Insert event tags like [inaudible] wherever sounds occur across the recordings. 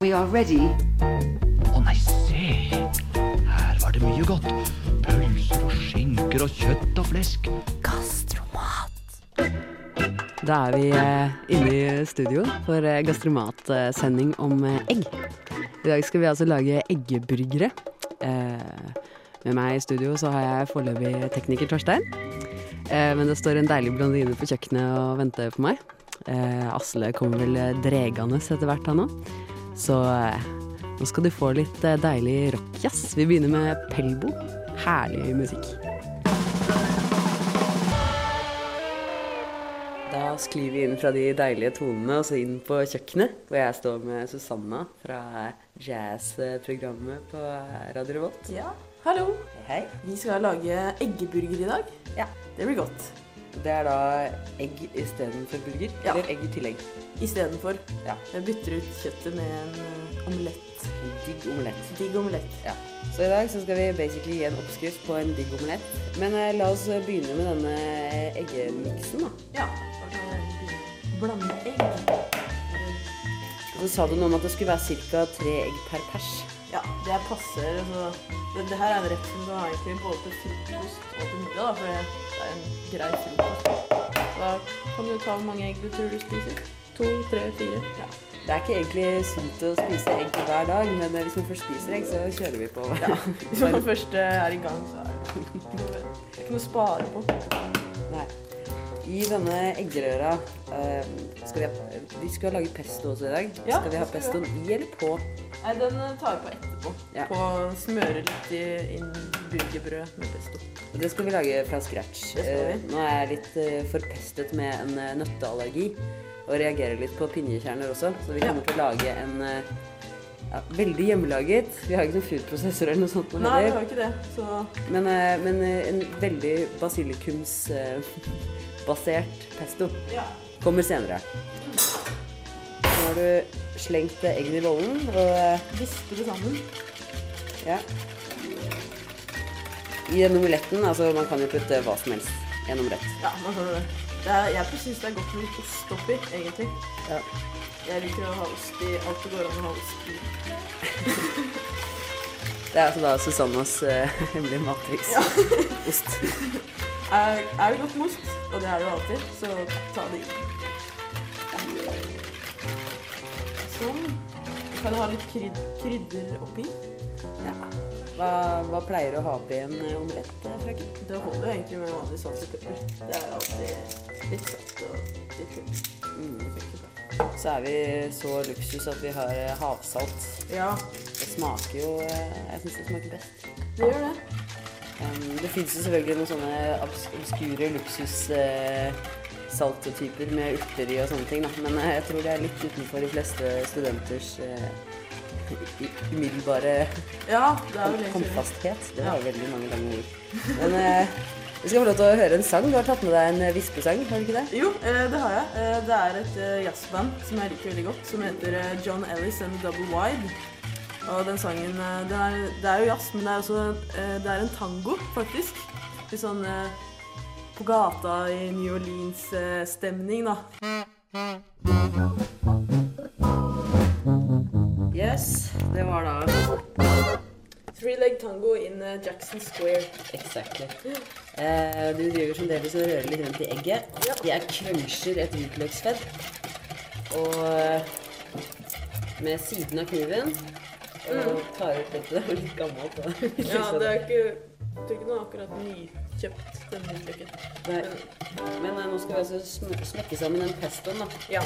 We are ready. Å nei, se! Her var det mye godt. Pølser og skinker og kjøtt og flesk. Gastromat. Da er vi eh, inne i studio for eh, gastromatsending om eh, egg. I dag skal vi altså lage eggeburgere. Eh, med meg i studio så har jeg foreløpig tekniker Torstein. Eh, men det står en deilig blondine på kjøkkenet og venter på meg. Eh, Asle kommer vel dregende etter hvert, han òg. Så eh, nå skal du få litt eh, deilig rockjazz. Vi begynner med Pelbo. Herlig musikk. Da sklir vi inn fra de deilige tonene og så inn på kjøkkenet, hvor jeg står med Susanna fra jazzprogrammet på Radio Revolt. Ja, hallo. Hei. Vi skal lage eggeburger i dag. Ja. Det blir godt. Det er da egg istedenfor burger, Ja. eller egg i tillegg. Istedenfor. Ja. Jeg bytter ut kjøttet med en eh, omelett. En digg omelett. Digg omelett. Ja. Så i dag så skal vi basically gi en oppskrift på en digg omelett. Men eh, la oss begynne med denne eggemiksen, da. Ja. Blande egg. Så sa du noe om at det skulle være ca. tre egg per pers. Ja, det er passer. Altså, det, det her er en rett som du har egentlig både til frokost og til middag, da, for det er en grei frokost. Da kan du ta hvor mange egg du tror du spiser. To, tre, fire. Ja. Det er ikke egentlig sunt å spise egg hver dag, men eh, hvis man først spiser egg, så kjører vi på. Ja. [laughs] Hvis man først eh, er i gang, så er det det [laughs] er ikke noe å spare på. Nei. I denne eggerøra eh, skal vi, ha, vi skal lage pesto også i dag. Ja, skal vi ha pestoen i eller på? Nei, den eh, tar vi på etterpå. Ja. På smøre litt i, inn burgerbrød med pesto. Det skal vi lage fra scratch. Eh, nå er jeg litt eh, forpestet med en nøtteallergi og reagerer litt på pinjekjerner også, så vi Ja. til å lage en ja, veldig hjemmelaget. Vi har ikke noen foodprosessor eller noe sånt. nå Nei, vi har ikke det. Så Men, eh, men eh, en veldig basilikumsbasert [laughs] pesto ja. kommer senere. Nå har du slengt eh, eggene i bollen, og eh, Vispe det sammen. ja. I denne omeletten, altså man kan jo putte hva som helst i en omelett. Ja, man kan det. Er, jeg syns det er godt med litt ost oppi, egentlig. Ja. Jeg liker å ha ost i alt det går an å ha ost i. Det er altså da Susannas uh, [laughs] hemmelige mattriks. Ost. [laughs] Er, er det godt med ost, og det er det jo alltid, så ta det i. Sånn. Du kan ha litt kryd, krydder oppi. Ja. Hva, hva pleier du å ha på en omelett, eh, frøken? Det holder jo egentlig med vanlig salt og pepper. Det er alltid litt søtt og litt krydder. Så er vi så luksus at vi har eh, havsalt. Ja, Det smaker jo eh, Jeg syns det smaker best. det gjør det. Um, det fins jo selvfølgelig noen sånne obs obskure luksus uh, med urter i og sånne ting, da. men uh, jeg tror det er litt utenfor de fleste studenters i- umiddelbare Ja, håndfasthet. Det [laughs] var ja. veldig mange lange ord. Men eh, vi skal få lov til å høre en sang. Du har tatt med deg en eh, vispesang, har du ikke det? Jo, eh, det har jeg. Eh, Det er et jazzband som jeg liker veldig godt, som heter John Ellis and Double Wide. Og den sangen det er, det er jo jazz, men det er også det er en tango, faktisk. Litt sånn på gata i New Orleans-stemning, da. Yes, det var da Three leg tango in eh, Jackson Square. Exactly. Eh, du driver som delvis og rører litt rundt i egget. Jeg cruncher et hvitløksfett. Og eh, med siden av kniven og tar ut dette. Det var litt gammelt. Da. Ja, [laughs] det er ikke, det er ikke noe akkurat nykjøpt, den hvitløken. Men eh, nå skal vi altså sm- smekke sammen den pestoen, da. Ja.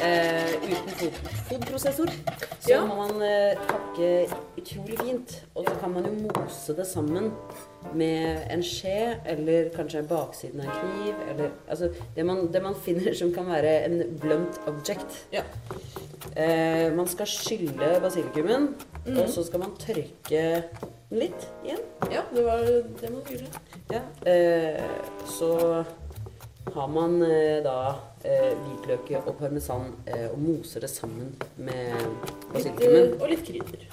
Eh, uten fod fodprosessor. Så Ja. må man eh, pakke utrolig fint. Og så kan man jo mose det sammen med en skje, eller kanskje baksiden av en kniv. Eller altså det man, det man [laughs] finner som kan være en blunt object. Ja. Eh, man skal skylle basilikumen, mm. og så skal man tørke litt igjen. ja, det var det man gjorde. Ja. Eh, så har man eh, da eh, hvitløk og parmesan eh, og moser det sammen med Litt, basilikumen. eh, og litt krydder.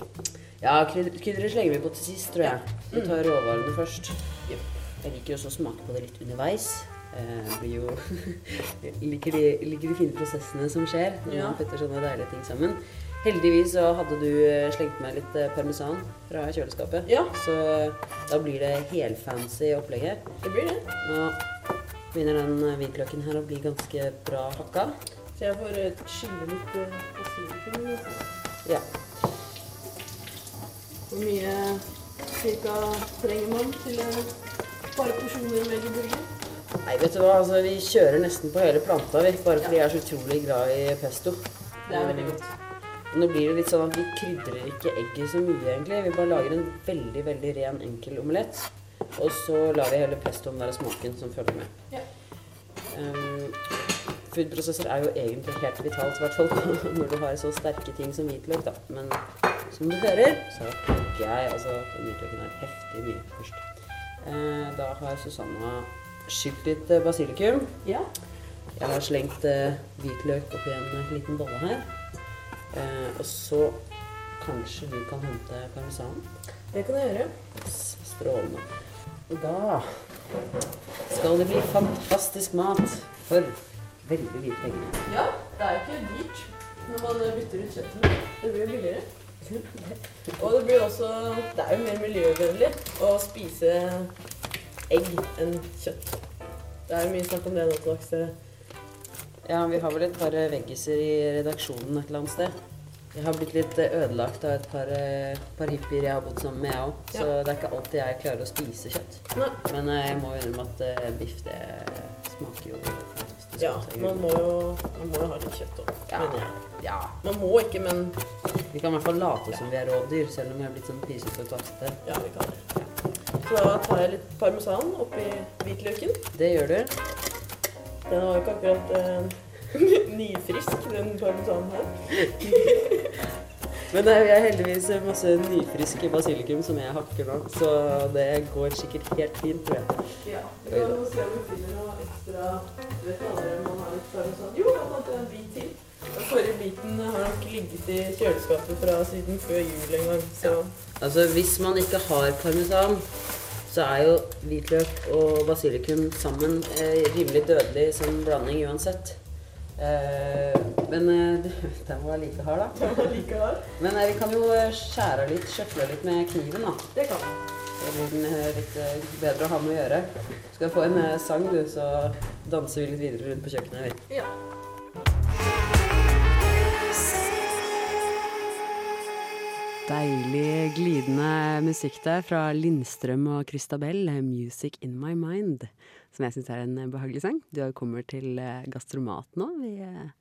Ja, krydder- krydderet slenger vi på til sist, tror jeg. Vi tar råvarene først. Jeg liker også å smake på det litt underveis. Eh, blir jo [laughs] liker, de, liker de fine prosessene som skjer når Ja. man putter sånne deilige ting sammen. Heldigvis så hadde du eh, slengt med litt eh, parmesan fra kjøleskapet. Ja. Så da blir det helfancy opplegg her. Det blir det. Nå begynner den hvitløken her å bli ganske bra hakka. Så jeg får skylle litt basilikum. Ja. Hvor mye cirka trenger man til et par porsjoner med burger? Nei, vet du hva, altså vi kjører nesten på hele planta, vi. Bare fordi jeg er så utrolig glad i pesto. Det er veldig godt. Og Nå blir det litt sånn at vi krydrer ikke egget så mye, egentlig. Vi bare lager en veldig, veldig ren, enkel omelett. Og så lar vi hele pestoen være smaken som følger med. Ja. Um, Foodprosesser er jo egentlig helt vitalt, i hvert fall [laughs] når du har så sterke ting som hvitløk, da. Men som du hører, så plukker jeg altså hvitløken er heftig mye først. Eh, da har Susanna skylt litt eh, basilikum. Ja. Jeg har slengt eh, hvitløk oppi en eh, liten bolle her. Og så kanskje du kan hente parmesan. Det kan jeg gjøre. Strålende. Og da skal det bli fantastisk mat for veldig lite penger. Ja, det er ikke dyrt når man bytter ut kjøttet. Det blir billigere. [laughs] Og det blir også Det er jo mer miljøvennlig å spise egg enn kjøtt. Det er jo mye snakk om det nå til dags. Ja, vi har vel et par eh, veggiser i redaksjonen et eller annet sted. Jeg har blitt litt eh, ødelagt av et par, eh, par hippier jeg har bodd sammen med, jeg òg. Så Ja. det er ikke alltid jeg klarer å spise kjøtt. Nei. Men jeg må innrømme at biff, det smaker jo fantastisk. Ja, man må jo, man må jo ha litt kjøtt òg, Ja. mener jeg. ja. Man må ikke, men Vi kan i hvert fall late som vi er rådyr, selv om vi er blitt sånn pysete og tvassete. ja, vi kan det. Så da tar jeg litt parmesan oppi hvitløken. Det gjør du. Den var jo ikke akkurat eh, [laughs] nyfrisk, den parmesanen her. [laughs] Men det er heldigvis masse nyfriske basilikum som jeg hakker nå, så det går sikkert helt fint, tror jeg. Ja, vi kan jo se om vi finner noe ekstra Du vet du om man har litt sånn, Jo, jeg fant en bit til. Den forrige biten har nok ligget i kjøleskapet fra siden før jul en gang, så Altså, hvis man ikke har parmesan, så er jo hvitløk og basilikum sammen eh, rimelig dødelig som blanding uansett. Eh, men eh, [laughs] den var like hard, da. den var like hard. Men eh, vi kan jo skjære litt, sjøfle litt med kniven, da. Det kan vi. Så blir den litt bedre å ha med å gjøre. Skal få en sang, du, så danser vi litt videre rundt på kjøkkenet. vi. Ja. Deilig, glidende musikk der fra Lindstrøm og Christabel, 'Music In My Mind', som jeg syns er en behagelig sang. Du har kommet til eh, Gastromat nå. Vi eh,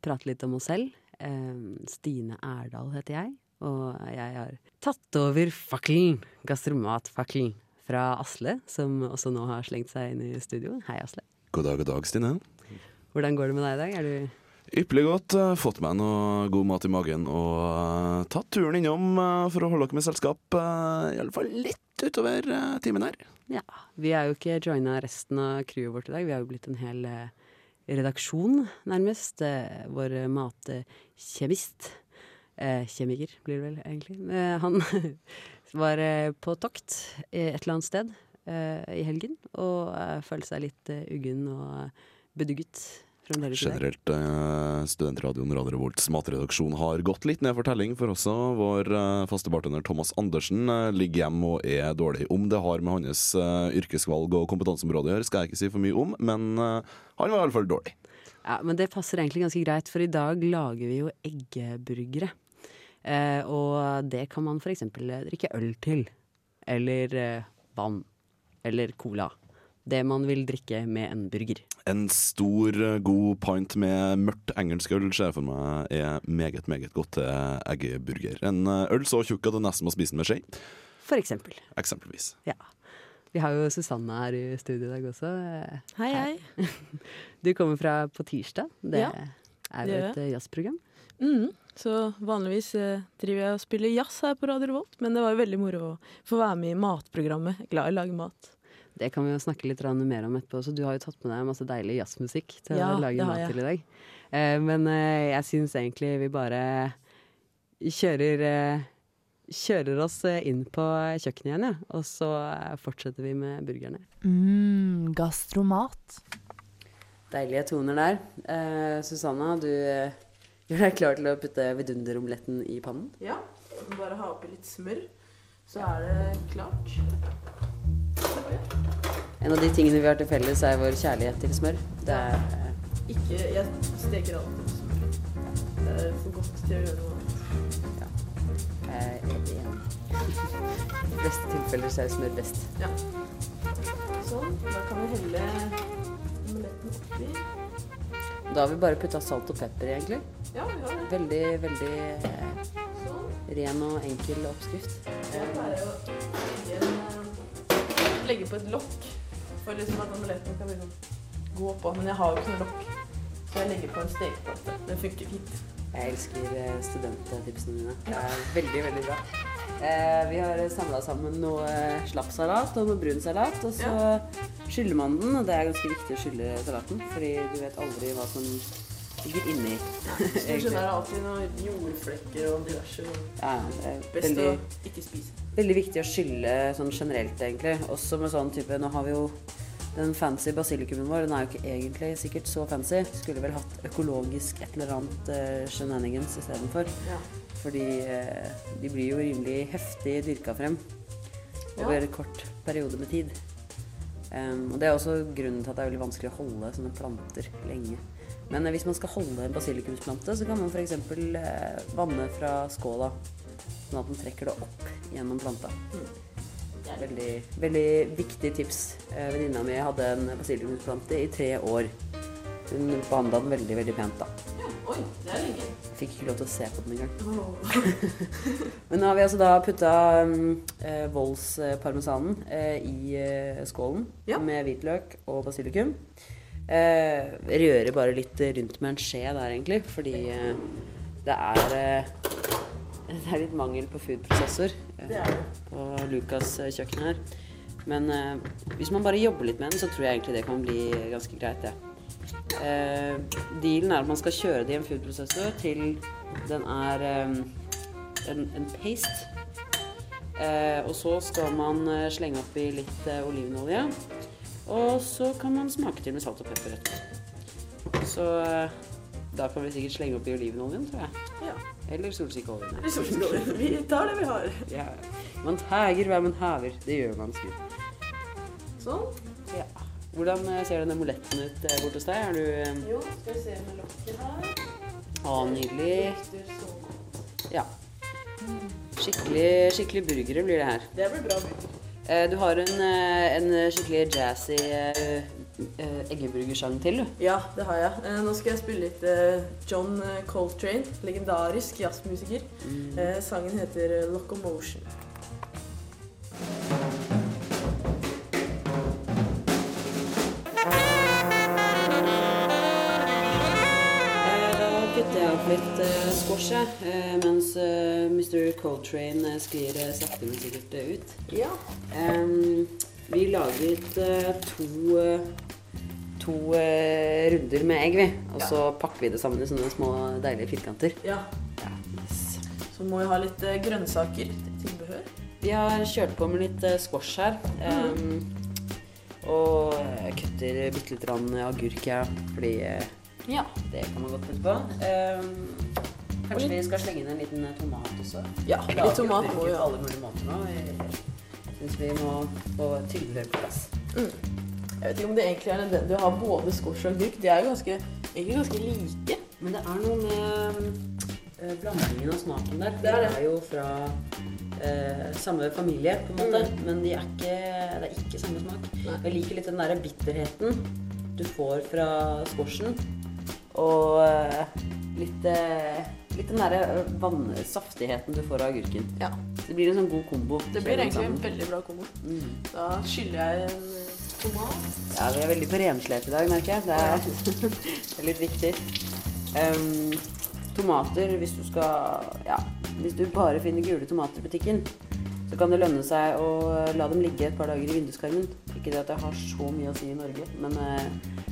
prater litt om oss selv. Eh, Stine Erdal heter jeg, og jeg har tatt over fakkelen, gastromatfakkelen, fra Asle, som også nå har slengt seg inn i studio. Hei, Asle. God dag, god dag, Stine. Hvordan går det med deg i dag? Er du Ypperlig godt. eh, Fått meg noe god mat i magen og uh, tatt turen innom uh, for å holde dere med selskap. uh, fall litt utover timen her. Ja, vi er jo ikke joina resten av crewet vårt i dag. Vi har jo blitt en hel redaksjon, nærmest. Vår matkjemist. Kjemiker, blir det vel egentlig. Han [laughs] var på tokt et eller annet sted i helgen, og følte seg litt uggen og bedugget fremdeles i. Generelt eh, Studentradioen Radio Revolts matredaksjon har gått litt ned for telling, for også vår eh, faste bartender Thomas Andersen eh, ligger hjemme og er dårlig. Om det har med hans eh, yrkesvalg og kompetanseområde å gjøre, skal jeg ikke si for mye om, men han var iallfall dårlig. Ja, men det passer egentlig ganske greit, for i dag lager vi jo eggeburgere. Eh, og det kan man f.eks. drikke øl til. Eller vann. Eller cola. Det man vil drikke med en burger. En stor, eh, god pint med mørkt engelsk øl ser jeg for meg er meget, meget godt til eggeburger. En eh, øl så tjukk at du nesten må spise den med skje, For eksempel. eksempelvis. Ja. Vi har jo Susanne her i studio i dag også. Eh, Hei, hei. [laughs] Du kommer fra På tirsdag. Det Ja, er jo et jazzprogram. Mm. Så vanligvis eh, driver jeg og spiller jazz her på Radio Revolt, men det var jo veldig moro å få være med i matprogrammet. Glad i å lage mat. Det kan vi jo snakke litt mer om etterpå. Så du har jo tatt med deg masse deilig jazzmusikk til Ja, å lage mat til i dag. Eh, men eh, jeg syns egentlig vi bare kjører eh, Kjører oss eh, inn på kjøkkenet igjen, ja. Og så eh, fortsetter vi med burgerne. Mm, gastromat. Deilige toner der. Eh, Susanna, du eh, Gjør deg klar til å putte vidunderomeletten i pannen? Ja. Bare ha oppi litt smør, så er det klart. En av de tingene vi har til felles, er vår kjærlighet til smør. Det er Ikke Jeg steker alltid smør. Det er for godt til å gjøre noe annet. Ja. jeg er enig. I fleste tilfeller så er smør best. Ja. Sånn. Da kan vi helle omeletten oppi. Da har vi bare putta salt og pepper, egentlig. Ja, vi har det. Veldig, veldig eh, ren og enkel oppskrift. Det er bare å legge på et lokk for liksom at omeletten kan liksom gå på. Men jeg har jo ikke noe lokk, så jeg legger på en stekeplate. Den funker fint. Jeg elsker eh, studenttipsene dine. Det er veldig, veldig bra. Eh, vi har samla sammen noe slappsalat og noe brun salat, og så skyller man den. Og det er ganske viktig å skylle salaten, fordi du vet aldri hva som ligger inni. Du skjønner det er alltid noen jordflekker og diverse. Ja, det er Best veldig, å ikke spise. Veldig viktig å skylle sånn generelt, egentlig. Også med sånn type Nå har vi jo den fancy basilikumen vår. Den er jo ikke egentlig sikkert så fancy. Skulle vel hatt økologisk et eller annet uh, shenanigans istedenfor. Ja. Fordi uh, de blir jo rimelig heftig dyrka frem Ja. over en kort periode med tid. Um, og Det er også grunnen til at det er veldig vanskelig å holde sånne planter lenge. Men eh, hvis man skal holde en basilikumsplante, så kan man f.eks. Vanne fra skåla, sånn at den trekker det opp gjennom planta. Det er veldig, veldig viktig tips. Eh, Venninna mi hadde en basilikumsplante i tre år. Hun behandla den veldig, veldig pent, da. Ja. Oi, det er lenge. Fikk ikke lov til å se på den engang. Oh. [laughs] Men nå har vi altså da putta eh, Volds-parmesanen eh, i eh, skålen Ja. med hvitløk og basilikum. Eh, rører bare litt rundt med en skje der, egentlig, fordi eh, det er eh, Det er litt mangel på foodprosessor eh, på Lukas eh, kjøkken her. Men eh, hvis man bare jobber litt med den, så tror jeg egentlig det kan bli ganske greit, det. Eh, dealen er at man skal kjøre det i en foodprosessor til den er eh, en, en paste. Eh, og så skal man slenge oppi litt olivenolje. Og så kan man smake til med salt og pepper etterpå. Så da kan vi sikkert slenge oppi olivenoljen, tror jeg. Eller solsikkeoljen. Ikke. Vi tar det vi har. Ja. Man tager hva man haver. Det gjør man sgu. Sånn. Ja. Hvordan eh, ser denne moletten ut eh, bort hos deg? Er du eh, Jo, skal vi se med lokket her. Å, nydelig. Ja. Skikkelig, skikkelig burgere blir det her. Det blir bra burger. Eh, Du har en, eh, en skikkelig jazzy eh, eggeburgersang til, du. Ja, det har jeg. Nå skal jeg spille litt John Coltrane, legendarisk jazzmusiker. Mm. Sangen heter Locomotion. Squash, eh, mens eh, Mr. Coltrane eh, sklir sakte, men sikkert ut. Ja. Vi laget to, to runder med egg, vi. Og så pakker vi det sammen i sånne små deilige firkanter. ja. Ja, yes. Så må vi ha litt grønnsaker til tilbehør. Vi har kjørt på med litt squash her. em, og kutter bitte grann agurk, her, fordi ja, det kan man godt putte på. Em, kanskje vi skal slenge inn en liten eh, tomat også? Ja, litt tomat må jo vi alle mulige måter nå. Jeg syns vi må få tydeligere på plass. Jeg vet ikke om det egentlig er nødvendig å ha både squash og agurk. De er jo ganske, egentlig ganske like. Men det er noe med eh, blandingen av smaken der. Det er det. De er jo fra eh, samme familie, på en måte, men de er ikke, det er ikke samme smak. Nei. Jeg liker litt den der bitterheten du får fra squashen, og eh, litt, litt den derre vannsaftigheten du får av agurken. Ja, Det blir en sånn god kombo. Det blir egentlig en veldig bra kombo. Mm. Da skyller jeg en eh, tomat. Ja, vi er veldig på renslep i dag, merker jeg. Det er, [laughs] det er litt viktig. Um, tomater, hvis du skal Ja, hvis du bare finner gule tomater i butikken, så kan det lønne seg å la dem ligge et par dager i vinduskarmen. Ikke det at det har så mye å si i Norge, men eh,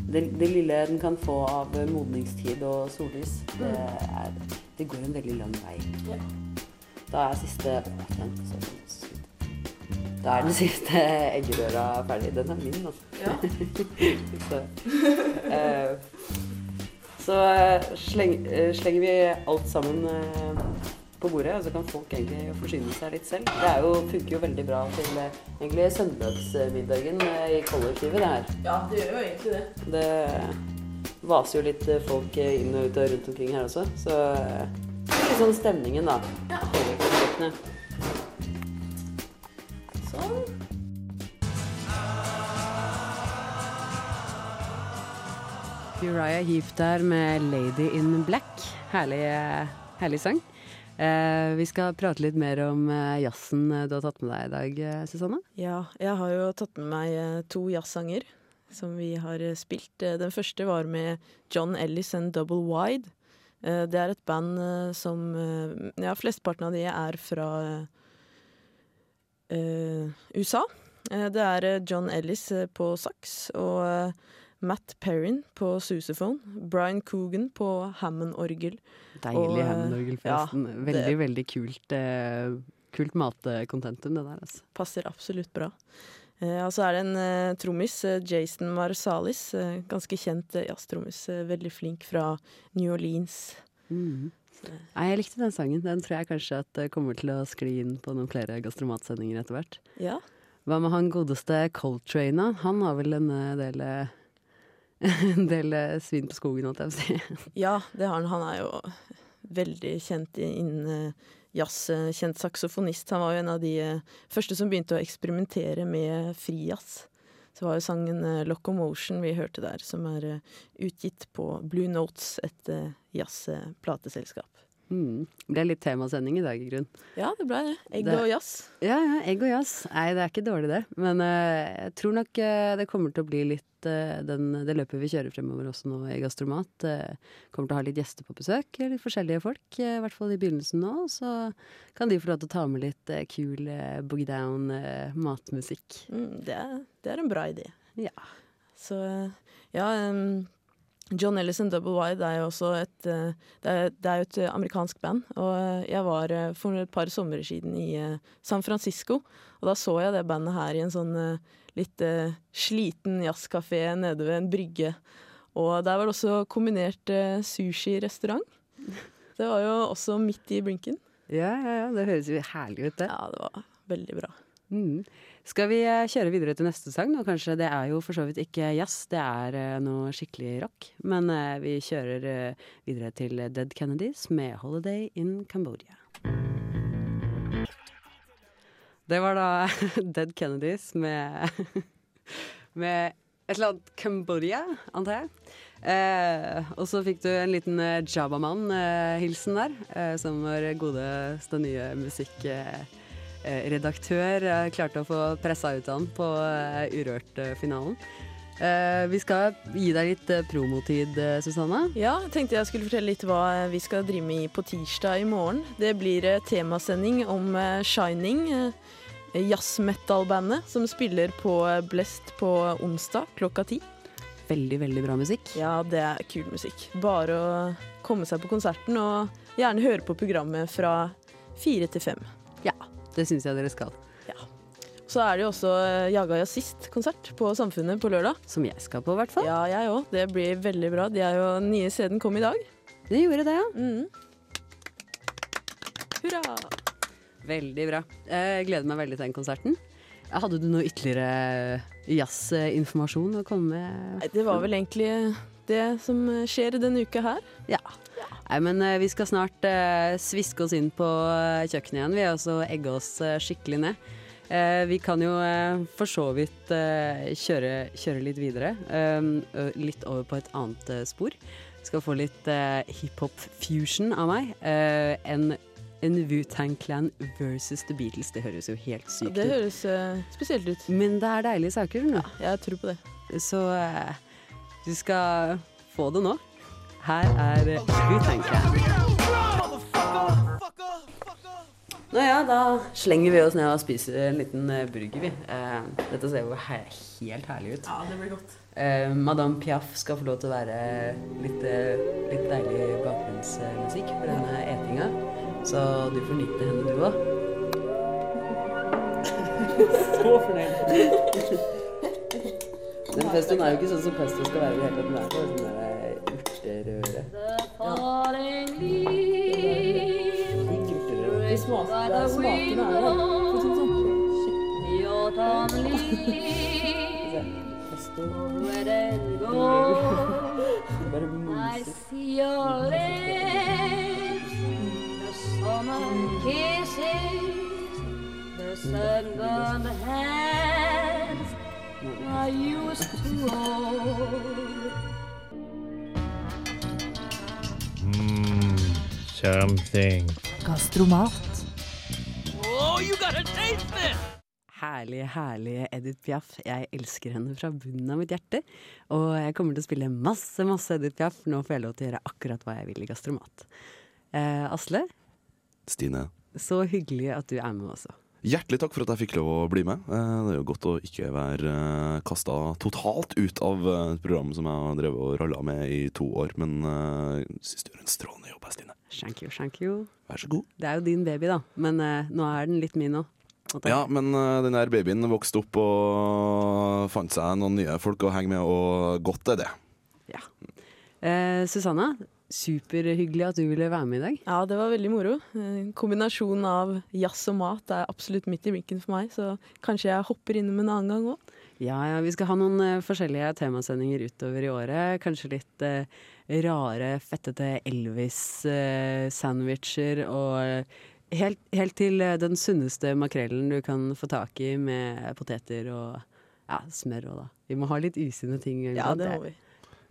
det, det lille den kan få av modningstid og sollys, det, er, det går en veldig lang vei. Ja. Da er siste. Da er den siste eggerøra ferdig. Den er min, altså. Ja. [laughs] Så, uh, så eh, sleng, uh, slenger vi alt sammen uh, på bordet, og så kan folk egentlig forsyne seg litt selv. Det jo, funker jo veldig bra til egentlig søndagsmiddagen i kollektivet, det her. Ja, det gjør jo egentlig det. Det vaser jo litt eh, folk eh, inn og ut og rundt omkring her også, så eh, det er litt sånn stemningen, da. Ja. Sånn. Uriah Heap der med 'Lady in Black'. Herlig, eh, herlig sang. Eh, vi skal prate litt mer om eh, jazzen eh, du har tatt med deg i dag, eh, Susanne. Ja, jeg har jo tatt med meg eh, to jazzsanger som vi har eh, spilt. Eh, Den første var med John Ellis and Double Wide. Eh, Det er et band som Ja, flesteparten av de er fra uh, USA. Det er John Ellis på sax og Matt Perrin på sousaphone. Brian Coogan på Hammond-orgel. Deilig Hammond-orgel, forresten. ja, veldig, det- veldig kult, kult matcontentum, det der, altså. Passer absolutt bra. Eh, og så er det en eh, trommis, eh, Jason Marsalis. Ganske kjent jazztrommis. Veldig flink fra New Orleans. Mhm. Nei, jeg likte den sangen. Den tror jeg kanskje at kommer til å skli inn på noen flere gastromatsendinger etter hvert. Ja. Hva med han godeste Coltrane? Han har vel en del [laughs] En del svin på skogen, holdt jeg på å si. ja, det har han. Han er jo veldig kjent innen eh, jazz. eh, Kjent saksofonist. Han var jo en av de eh, første som begynte å eksperimentere med frijazz. Så var jo sangen eh, 'Locomotion' vi hørte der, som er eh, utgitt på Blue Notes, et jazzplateselskap. Mm. Det ble litt temasending i dag, i grunn. Ja, det ble det. Egg og jazz. Ja, ja, egg og jazz. Nei, det er ikke dårlig det. Men uh, jeg tror nok uh, det kommer til å bli litt uh, den, det løpet vi kjører fremover også nå i Gastromat. kommer til å ha litt gjester på besøk, litt forskjellige folk. I hvert fall i begynnelsen nå. Så kan de få lov til å ta med litt kul boogie down matmusikk. Mm, det, er, det er en bra idé. Ja. Så ja em, John Ellison Double Wide er jo også et eh, det er, det er et eh, amerikansk band. Og eh, jeg var for et par somre siden i San Francisco, og da så jeg det bandet her i en sånn litt sliten jazzkafé nede ved en brygge. Og der var det også kombinert sushirestaurant. Det var jo også midt i blinken. Ja, ja, ja. Det høres jo herlig ut, det. Ja, det var veldig bra. Mm. Skal vi eh, kjøre videre til neste sang? Og kanskje det er jo for så vidt ikke jazz, det er eh, noe skikkelig rock. Men eh, vi kjører videre til Dead Kennedys med 'Holiday in Cambodia'. Det var da [laughs] Dead Kennedys med, [laughs] med et eller annet Cambodia, antar jeg. Eh, og så fikk du en liten Jabaman-hilsen der, eh, som var godeste nye musikk... eh, klarte å få pressa ut han på eh, Urørt-finalen. Eh, vi skal gi deg litt eh, promotid, eh, Susanne. Ja, jeg tenkte jeg skulle fortelle litt hva vi skal drive med på tirsdag i morgen. Det blir eh, temasending om eh, Shining, eh, jazzmetal-bandet som spiller på eh, Blest på onsdag klokka ti. Veldig, veldig bra musikk. Ja, det er kul musikk. Bare å komme seg på konserten, og gjerne høre på programmet fra fire til fem. Ja, det syns jeg dere skal. Så er det jo også eh, Jaga Jazzist-konsert på Samfunnet på lørdag. Som jeg skal på, i hvert fall. Ja, jeg òg. Det blir veldig bra. De er jo nye CD-en kom i dag. Det gjorde det, ja. Mm. Hurra! Veldig bra. Jeg gleder meg veldig til den konserten. Hadde du noe ytterligere jazzinformasjon å komme med? Det var vel egentlig det som skjer denne uka her. Ja. Nei, men eh, vi skal snart eh, sviske oss inn på eh, kjøkkenet igjen, vi, og så egge oss skikkelig ned. Vi kan jo for så vidt kjøre, kjøre litt videre. eh, litt over på et annet spor. Skal få litt hiphop-fusion av meg. En en Wu-Tang Clan versus The Beatles. Det høres jo helt sykt ut. Det høres uh, spesielt ut. Men det er deilige saker, Nå. Ja, Jeg tror på det. Så uh, du skal få det nå. Her er Wu-Tang Nå ja, da slenger vi oss ned og spiser en liten eh, burger, vi. Eh, dette ser jo he helt herlig ut. Ja, det blir godt. Eh, Madame Piaf skal få lov til å være litt, litt deilig bakgrunnsmusikk for denne etinga. Så du får nyte henne, du òg. [laughs] Så fornøyd. Den festen er jo ikke sånn som pesto skal være i det hele tatt. Den er bare sånn der røre. falling leaves De smak, det er smakene er det. For sånn, sånn. the autumn leaves red and gold. Bare I myser. see your lips, the summer kisses, the sunburned hands I used to hold. Something. Gastromat. Herlige, herlige Edith Piaf. Jeg elsker henne fra bunnen av mitt hjerte. Og jeg kommer til å spille masse, masse Edith Piaf. Nå får jeg lov til å gjøre akkurat hva jeg vil i Gastromat. Eh, Asle, Stine, så hyggelig at du er med også. Hjertelig takk for at jeg fikk lov å bli med. Eh, Det er jo godt å ikke være kasta totalt ut av eh, et program som jeg har drevet og ralla med i to år, men jeg syns du gjør en strålende jobb, Stine. Thank you, thank you. Vær så god. Det er jo din baby, da. Men eh, nå er den litt min òg. Ja, men eh, den der babyen vokste opp og fant seg noen nye folk å henge med, og godt er det. Ja. Eh, Susanna, superhyggelig at du ville være med i dag. Ja, det var veldig moro. Kombinasjonen kombinasjon av jazz og mat er absolutt midt i blinken for meg, så kanskje jeg hopper innom en annen gang òg. Ja, ja, vi skal ha noen eh, forskjellige temasendinger utover i året. Kanskje litt eh, rare, fettete Elvis-sandwicher og eh, helt, helt til eh, den sunneste makrellen du kan få tak i med poteter og ja, smør og da. Vi må ha litt usunne ting. Ja, det må vi.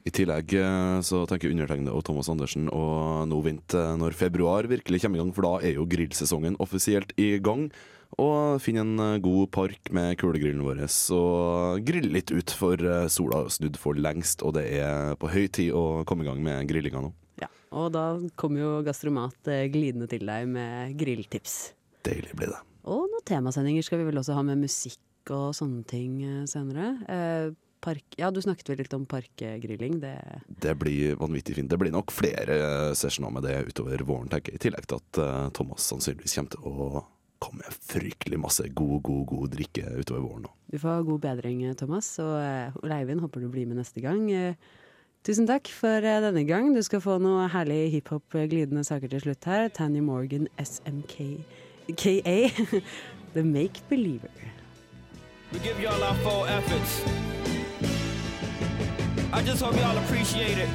I tillegg eh, så tenker undertegnede og Thomas Andersen å nå vente når februar virkelig kommer i gang, for da er jo grillsesongen offisielt i gang. Og finne en eh, god park med kulegrillen vår og grille litt ut, for eh, sola har snudd for lengst, og det er på høy tid å komme i gang med grillinga nå. Ja. Og da kommer jo Gastromat glidende til deg med grilltips. Deilig blir det. Og noen temasendinger skal vi vel også ha med musikk og sånne ting senere. Eh, park, ja, du snakket vel litt om parkgrilling. Det Det blir vanvittig fint. Det blir nok flere sesjoner sessioner med det utover våren, tenker jeg. I tillegg til at eh, Thomas sannsynligvis kommer til å komme med fryktelig masse god, god, god drikke utover våren. nå. Du får ha god bedring, eh, Thomas. Og Leivind, håper du blir med neste gang. Eh, tusen takk for eh, denne gang. Du skal få noe herlig hiphop-glidende saker til slutt her. Tanya Morgan, SMK KA. [laughs] The Make Believer. We give y'all our full efforts. I just hope y'all appreciate it.